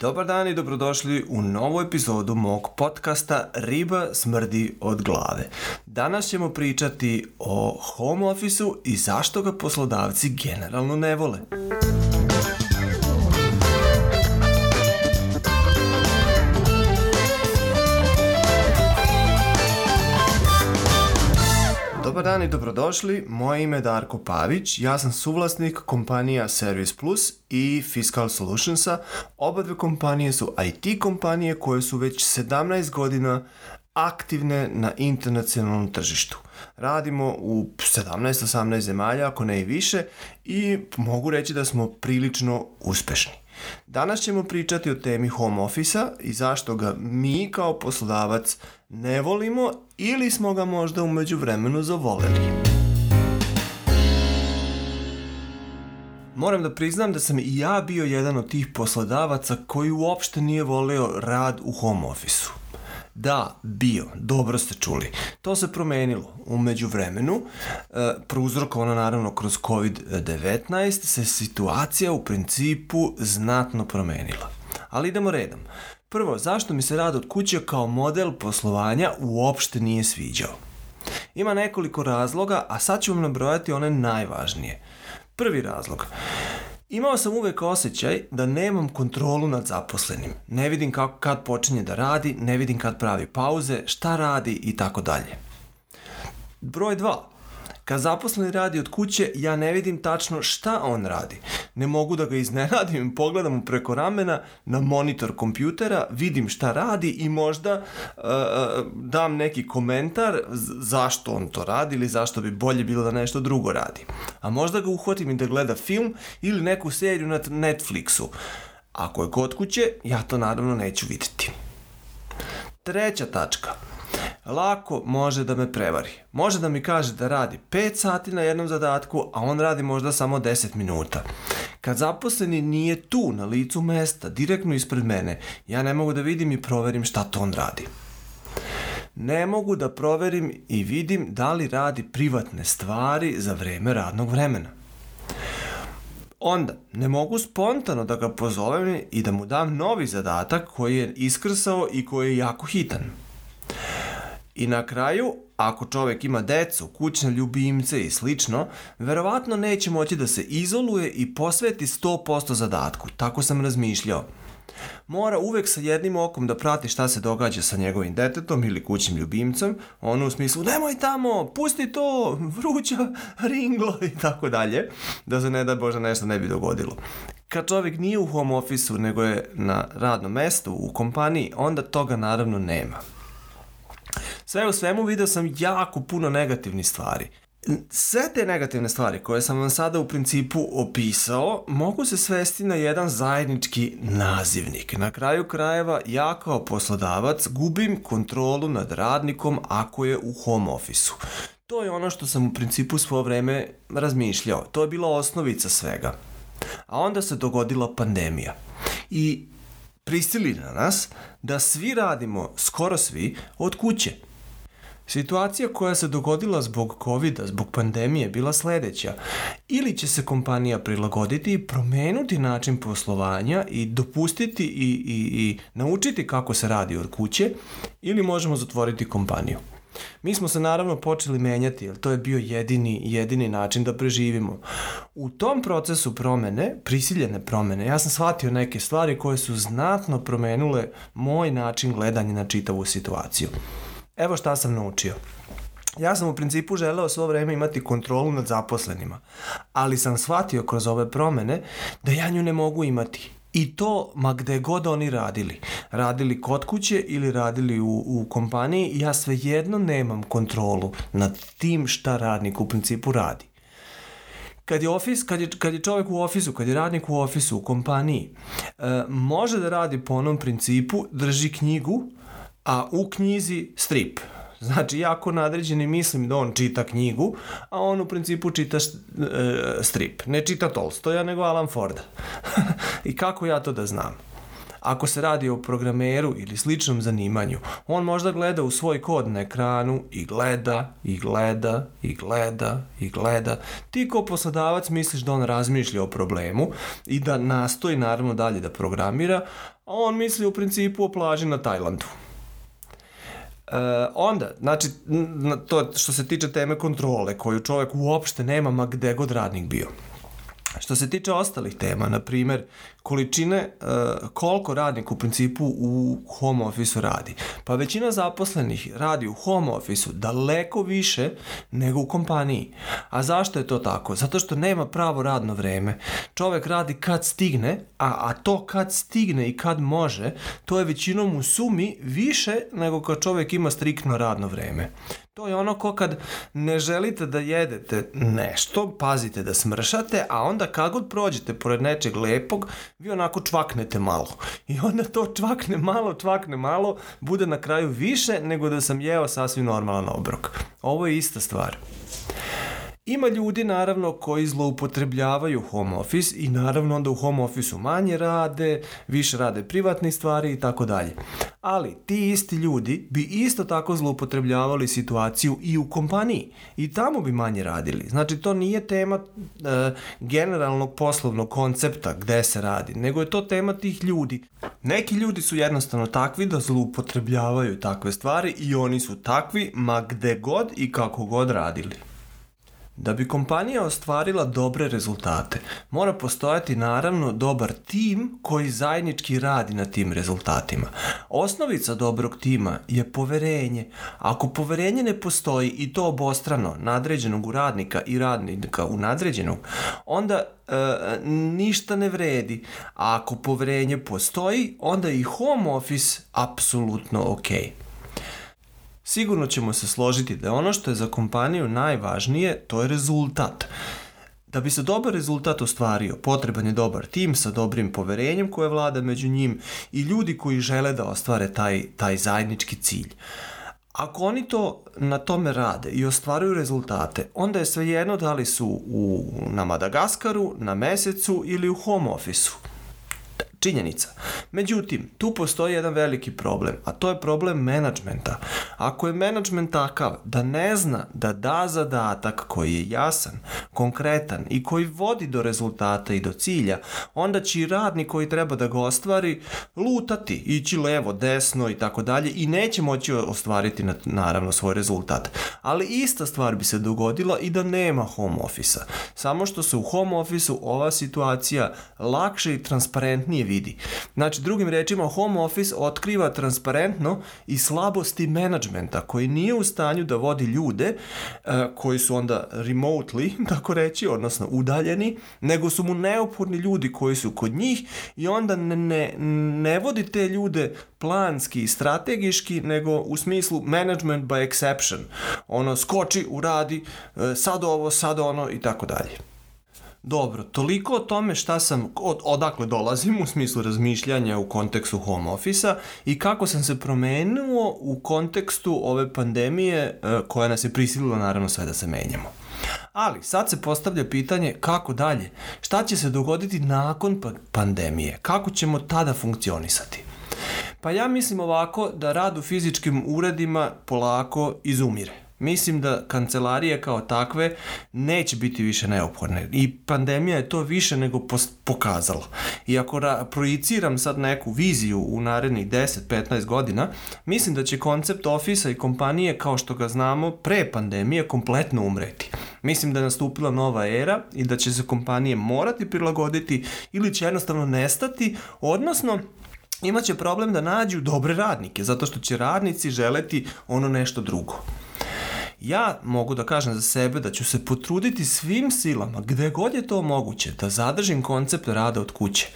Dobar dan i dobrodošli u novu epizodu mog podcasta Riba smrdi od glave. Danas ćemo pričati o home office-u i zašto ga poslodavci generalno ne vole. Dobar dan i dobrodošli. Moje ime je Darko Pavić. Ja sam suvlasnik kompanija Service Plus i Fiscal Solutionsa. Oba dve kompanije su IT kompanije koje su već 17 godina aktivne na internacionalnom tržištu. Radimo u 17-18 zemalja, ako ne i više, i mogu reći da smo prilično uspešni. Danas ćemo pričati o temi home office-a i zašto ga mi kao poslodavac ne volimo ili smo ga možda umeđu vremenu zavoleli. Moram da priznam da sam i ja bio jedan od tih poslodavaca koji uopšte nije voleo rad u home office-u. Da, bio, dobro ste čuli. To se promenilo umeđu vremenu, e, prouzrokovano naravno kroz COVID-19, se situacija u principu znatno promenila. Ali idemo redom. Prvo, zašto mi se rad od kuće kao model poslovanja uopšte nije sviđao? Ima nekoliko razloga, a sad ću vam nabrojati one najvažnije. Prvi razlog. Imao sam uvek osjećaj da nemam kontrolu nad zaposlenim. Ne vidim kako, kad počinje da radi, ne vidim kad pravi pauze, šta radi i tako dalje. Broj 2. Kad zaposleni radi od kuće, ja ne vidim tačno šta on radi. Ne mogu da ga iznenadim pogledam mu preko ramena na monitor kompjutera, vidim šta radi i možda uh, dam neki komentar zašto on to radi ili zašto bi bolje bilo da nešto drugo radi. A možda ga uhvatim i da gleda film ili neku seriju na Netflixu. Ako je kod kuće, ja to naravno neću videti. Treća tačka – lako može da me prevari. Može da mi kaže da radi 5 sati na jednom zadatku, a on radi možda samo 10 minuta. Kad zaposleni nije tu, na licu mesta, direktno ispred mene, ja ne mogu da vidim i proverim šta to on radi. Ne mogu da proverim i vidim da li radi privatne stvari za vreme radnog vremena. Onda, ne mogu spontano da ga pozovem i da mu dam novi zadatak koji je iskrsao i koji je jako hitan. I na kraju, ako čovek ima decu, kućne ljubimce i slično, verovatno neće moći da se izoluje i posveti 100% zadatku. Tako sam razmišljao. Mora uvek sa jednim okom da prati šta se događa sa njegovim detetom ili kućnim ljubimcem, ono u smislu nemoj tamo, pusti to, vruća, ringlo i tako dalje, da se ne da Bože nešto ne bi dogodilo. Kad čovjek nije u home office-u nego je na radnom mestu, u kompaniji, onda toga naravno nema. Sve u svemu video sam jako puno negativnih stvari. Sve te negativne stvari koje sam vam sada u principu opisao mogu se svesti na jedan zajednički nazivnik. Na kraju krajeva ja kao poslodavac gubim kontrolu nad radnikom ako je u home office-u. To je ono što sam u principu svo vreme razmišljao. To je bila osnovica svega. A onda se dogodila pandemija. I prisili na nas da svi radimo, skoro svi, od kuće. Situacija koja se dogodila zbog covid zbog pandemije, bila sledeća. Ili će se kompanija prilagoditi i promenuti način poslovanja i dopustiti i, i, i naučiti kako se radi od kuće, ili možemo zatvoriti kompaniju. Mi smo se naravno počeli menjati, jer to je bio jedini, jedini način da preživimo. U tom procesu promene, prisiljene promene, ja sam shvatio neke stvari koje su znatno promenule moj način gledanja na čitavu situaciju. Evo šta sam naučio. Ja sam u principu želeo svo vreme imati kontrolu nad zaposlenima, ali sam shvatio kroz ove promene da ja nju ne mogu imati. I to ma gde god oni radili. Radili kod kuće ili radili u, u kompaniji, ja svejedno nemam kontrolu nad tim šta radnik u principu radi. Kad je, ofis, kad, je, kad je čovjek u ofisu, kad je radnik u ofisu, u kompaniji, e, može da radi po onom principu, drži knjigu, a u knjizi strip. Znači, ja ako nadređeni mislim da on čita knjigu, a on u principu čita e, strip. Ne čita Tolstoja, nego Alan Forda. I kako ja to da znam? Ako se radi o programeru ili sličnom zanimanju, on možda gleda u svoj kod na ekranu i gleda, i gleda, i gleda, i gleda. Ti kao poslodavac misliš da on razmišlja o problemu i da nastoji naravno dalje da programira, a on misli u principu o plaži na Tajlandu. E, onda, znači, to što se tiče teme kontrole, koju čovek uopšte nema ma gde god radnik bio. Što se tiče ostalih tema, na primer, količine, uh, koliko radnik u principu u home office radi. Pa većina zaposlenih radi u home office daleko više nego u kompaniji. A zašto je to tako? Zato što nema pravo radno vreme. Čovek radi kad stigne, a, a to kad stigne i kad može, to je većinom u sumi više nego kad čovek ima striktno radno vreme. To je ono ko kad ne želite da jedete nešto, pazite da smršate, a onda kad god prođete pored nečeg lepog, vi onako čvaknete malo. I onda to čvakne malo, čvakne malo, bude na kraju više nego da sam jeo sasvim normalan obrok. Ovo je ista stvar. Ima ljudi naravno koji zloupotrebljavaju home office i naravno onda u home officeu manje rade, više rade privatne stvari i tako dalje. Ali ti isti ljudi bi isto tako zloupotrebljavali situaciju i u kompaniji i tamo bi manje radili. Znači to nije tema e, generalnog poslovnog koncepta gde se radi, nego je to tema tih ljudi. Neki ljudi su jednostavno takvi da zloupotrebljavaju takve stvari i oni su takvi ma gde god i kako god radili. Da bi kompanija ostvarila dobre rezultate, mora postojati naravno dobar tim koji zajednički radi na tim rezultatima. Osnovica dobrog tima je poverenje. Ako poverenje ne postoji i to obostrano nadređenog u radnika i radnika u nadređenog, onda e, ništa ne vredi. A ako poverenje postoji, onda i home office apsolutno okej. Okay. Sigurno ćemo se složiti da ono što je za kompaniju najvažnije, to je rezultat. Da bi se dobar rezultat ostvario, potreban je dobar tim sa dobrim poverenjem koje vlada među njim i ljudi koji žele da ostvare taj, taj zajednički cilj. Ako oni to na tome rade i ostvaruju rezultate, onda je svejedno da li su u, na Madagaskaru, na mesecu ili u home officeu činjenica. Međutim, tu postoji jedan veliki problem, a to je problem menadžmenta. Ako je menadžment takav da ne zna da da zadatak koji je jasan, konkretan i koji vodi do rezultata i do cilja, onda će i radnik koji treba da ga ostvari lutati, ići levo, desno i tako dalje i neće moći ostvariti na, naravno svoj rezultat. Ali ista stvar bi se dogodila i da nema home office-a. Samo što se u home office-u ova situacija lakše i transparentnije vidi. Znači, drugim rečima, home office otkriva transparentno i slabosti menadžmenta koji nije u stanju da vodi ljude uh, koji su onda remotely, tako reći, odnosno udaljeni, nego su mu neophodni ljudi koji su kod njih i onda ne, ne, ne vodi te ljude planski i strategiški, nego u smislu management by exception. Ono, skoči, uradi, e, sad ovo, sad ono i tako dalje. Dobro, toliko o tome šta sam, od, odakle dolazim u smislu razmišljanja u kontekstu home office-a i kako sam se promenio u kontekstu ove pandemije e, koja nas je prisilila naravno sve da se menjamo. Ali sad se postavlja pitanje kako dalje? Šta će se dogoditi nakon pa, pandemije? Kako ćemo tada funkcionisati? Pa ja mislim ovako da rad u fizičkim uredima polako izumire. Mislim da kancelarije kao takve neće biti više neophodne i pandemija je to više nego pokazala. I ako projiciram sad neku viziju u narednih 10-15 godina, mislim da će koncept ofisa i kompanije kao što ga znamo pre pandemije kompletno umreti. Mislim da je nastupila nova era i da će se kompanije morati prilagoditi ili će jednostavno nestati, odnosno imaće problem da nađu dobre radnike, zato što će radnici želeti ono nešto drugo ja mogu da kažem za sebe da ću se potruditi svim silama, gde god je to moguće, da zadržim koncept rada od kuće.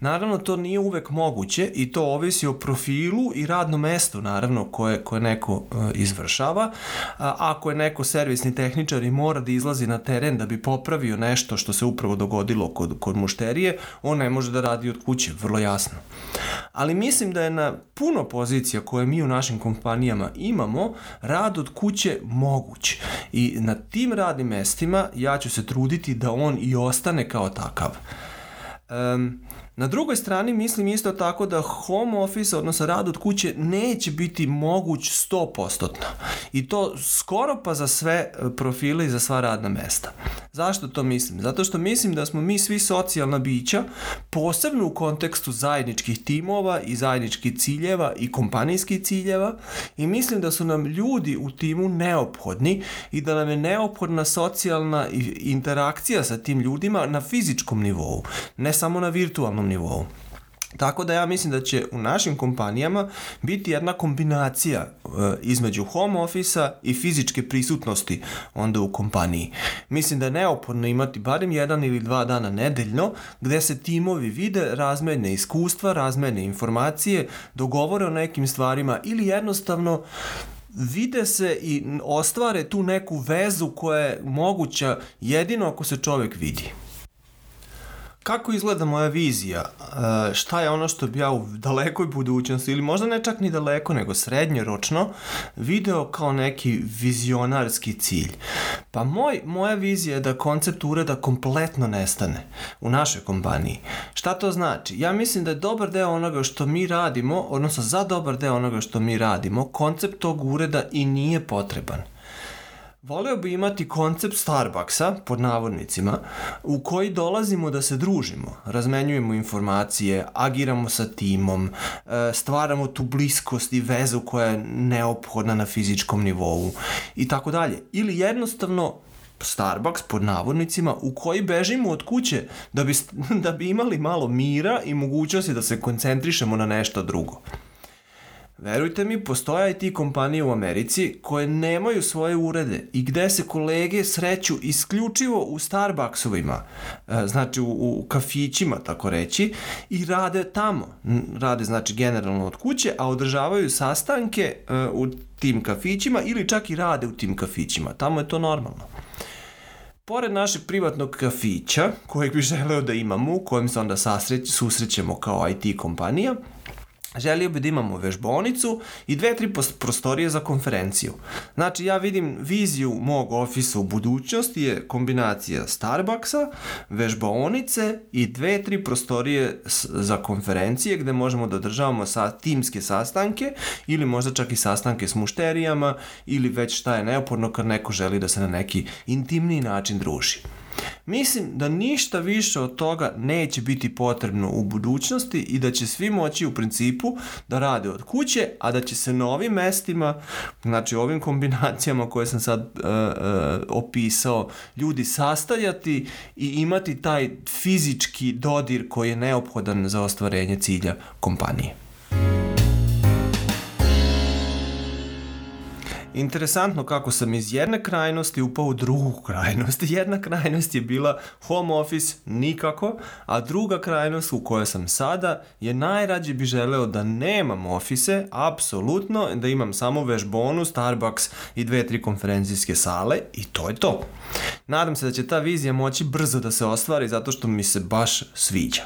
Naravno, to nije uvek moguće i to ovisi o profilu i radnom mestu, naravno, koje, koje neko uh, izvršava. A, ako je neko servisni tehničar i mora da izlazi na teren da bi popravio nešto što se upravo dogodilo kod, kod mušterije, on ne može da radi od kuće, vrlo jasno. Ali mislim da je na puno pozicija koje mi u našim kompanijama imamo, rad od kuće moguć. I na tim radnim mestima ja ću se truditi da on i ostane kao takav. Um, Na drugoj strani mislim isto tako da home office, odnosno rad od kuće, neće biti moguć 100%. I to skoro pa za sve e, profile i za sva radna mesta. Zašto to mislim? Zato što mislim da smo mi svi socijalna bića, posebno u kontekstu zajedničkih timova i zajedničkih ciljeva i kompanijskih ciljeva i mislim da su nam ljudi u timu neophodni i da nam je neophodna socijalna interakcija sa tim ljudima na fizičkom nivou, ne samo na virtualnom nivou. Tako da ja mislim da će u našim kompanijama biti jedna kombinacija e, između home office-a i fizičke prisutnosti onda u kompaniji. Mislim da je neophodno imati barem jedan ili dva dana nedeljno gde se timovi vide razmene iskustva, razmene informacije, dogovore o nekim stvarima ili jednostavno vide se i ostvare tu neku vezu koja je moguća jedino ako se čovek vidi. Kako izgleda moja vizija? E, šta je ono što bi ja u dalekoj budućnosti, ili možda ne čak ni daleko, nego srednjoročno, video kao neki vizionarski cilj? Pa moj, moja vizija je da koncept ureda kompletno nestane u našoj kompaniji. Šta to znači? Ja mislim da je dobar deo onoga što mi radimo, odnosno za dobar deo onoga što mi radimo, koncept tog ureda i nije potreban. Voleo bi imati koncept Starbucksa, pod navodnicima, u koji dolazimo da se družimo, razmenjujemo informacije, agiramo sa timom, e, stvaramo tu bliskost i vezu koja je neophodna na fizičkom nivou i tako dalje. Ili jednostavno Starbucks pod navodnicima u koji bežimo od kuće da bi, da bi imali malo mira i mogućnosti da se koncentrišemo na nešto drugo. Verujte mi, postoja i ti kompanije u Americi koje nemaju svoje urede i gde se kolege sreću isključivo u Starbucksovima, e, znači u, u kafićima, tako reći, i rade tamo. Rade, znači, generalno od kuće, a održavaju sastanke e, u tim kafićima ili čak i rade u tim kafićima. Tamo je to normalno. Pored našeg privatnog kafića, kojeg bi želeo da imamo, u kojem se onda susrećemo kao IT kompanija, želio bi da imamo vežbonicu i dve, tri prostorije za konferenciju. Znači, ja vidim viziju mog ofisa u budućnosti je kombinacija Starbucksa, vežbonice i dve, tri prostorije za konferencije gde možemo da održavamo sa timske sastanke ili možda čak i sastanke s mušterijama ili već šta je neophodno kad neko želi da se na neki intimni način druži. Mislim da ništa više od toga neće biti potrebno u budućnosti i da će svi moći u principu da rade od kuće, a da će se na ovim mestima, znači ovim kombinacijama koje sam sad uh, uh, opisao, ljudi sastajati i imati taj fizički dodir koji je neophodan za ostvarenje cilja kompanije. Interesantno kako sam iz jedne krajnosti upao u drugu krajnost. Jedna krajnost je bila home office nikako, a druga krajnost u kojoj sam sada je najrađe bi želeo da nemam ofise, apsolutno, da imam samo vežbonu, Starbucks i dve, tri konferencijske sale i to je to. Nadam se da će ta vizija moći brzo da se ostvari zato što mi se baš sviđa.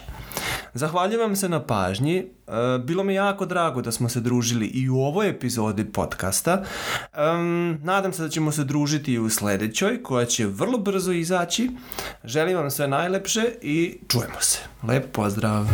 Zahvaljujem se na pažnji. E, bilo mi jako drago da smo se družili i u ovoj epizodi podcasta. Um, nadam se da ćemo se družiti i u sledećoj, koja će vrlo brzo izaći. Želim vam sve najlepše i čujemo se. Lep pozdrav!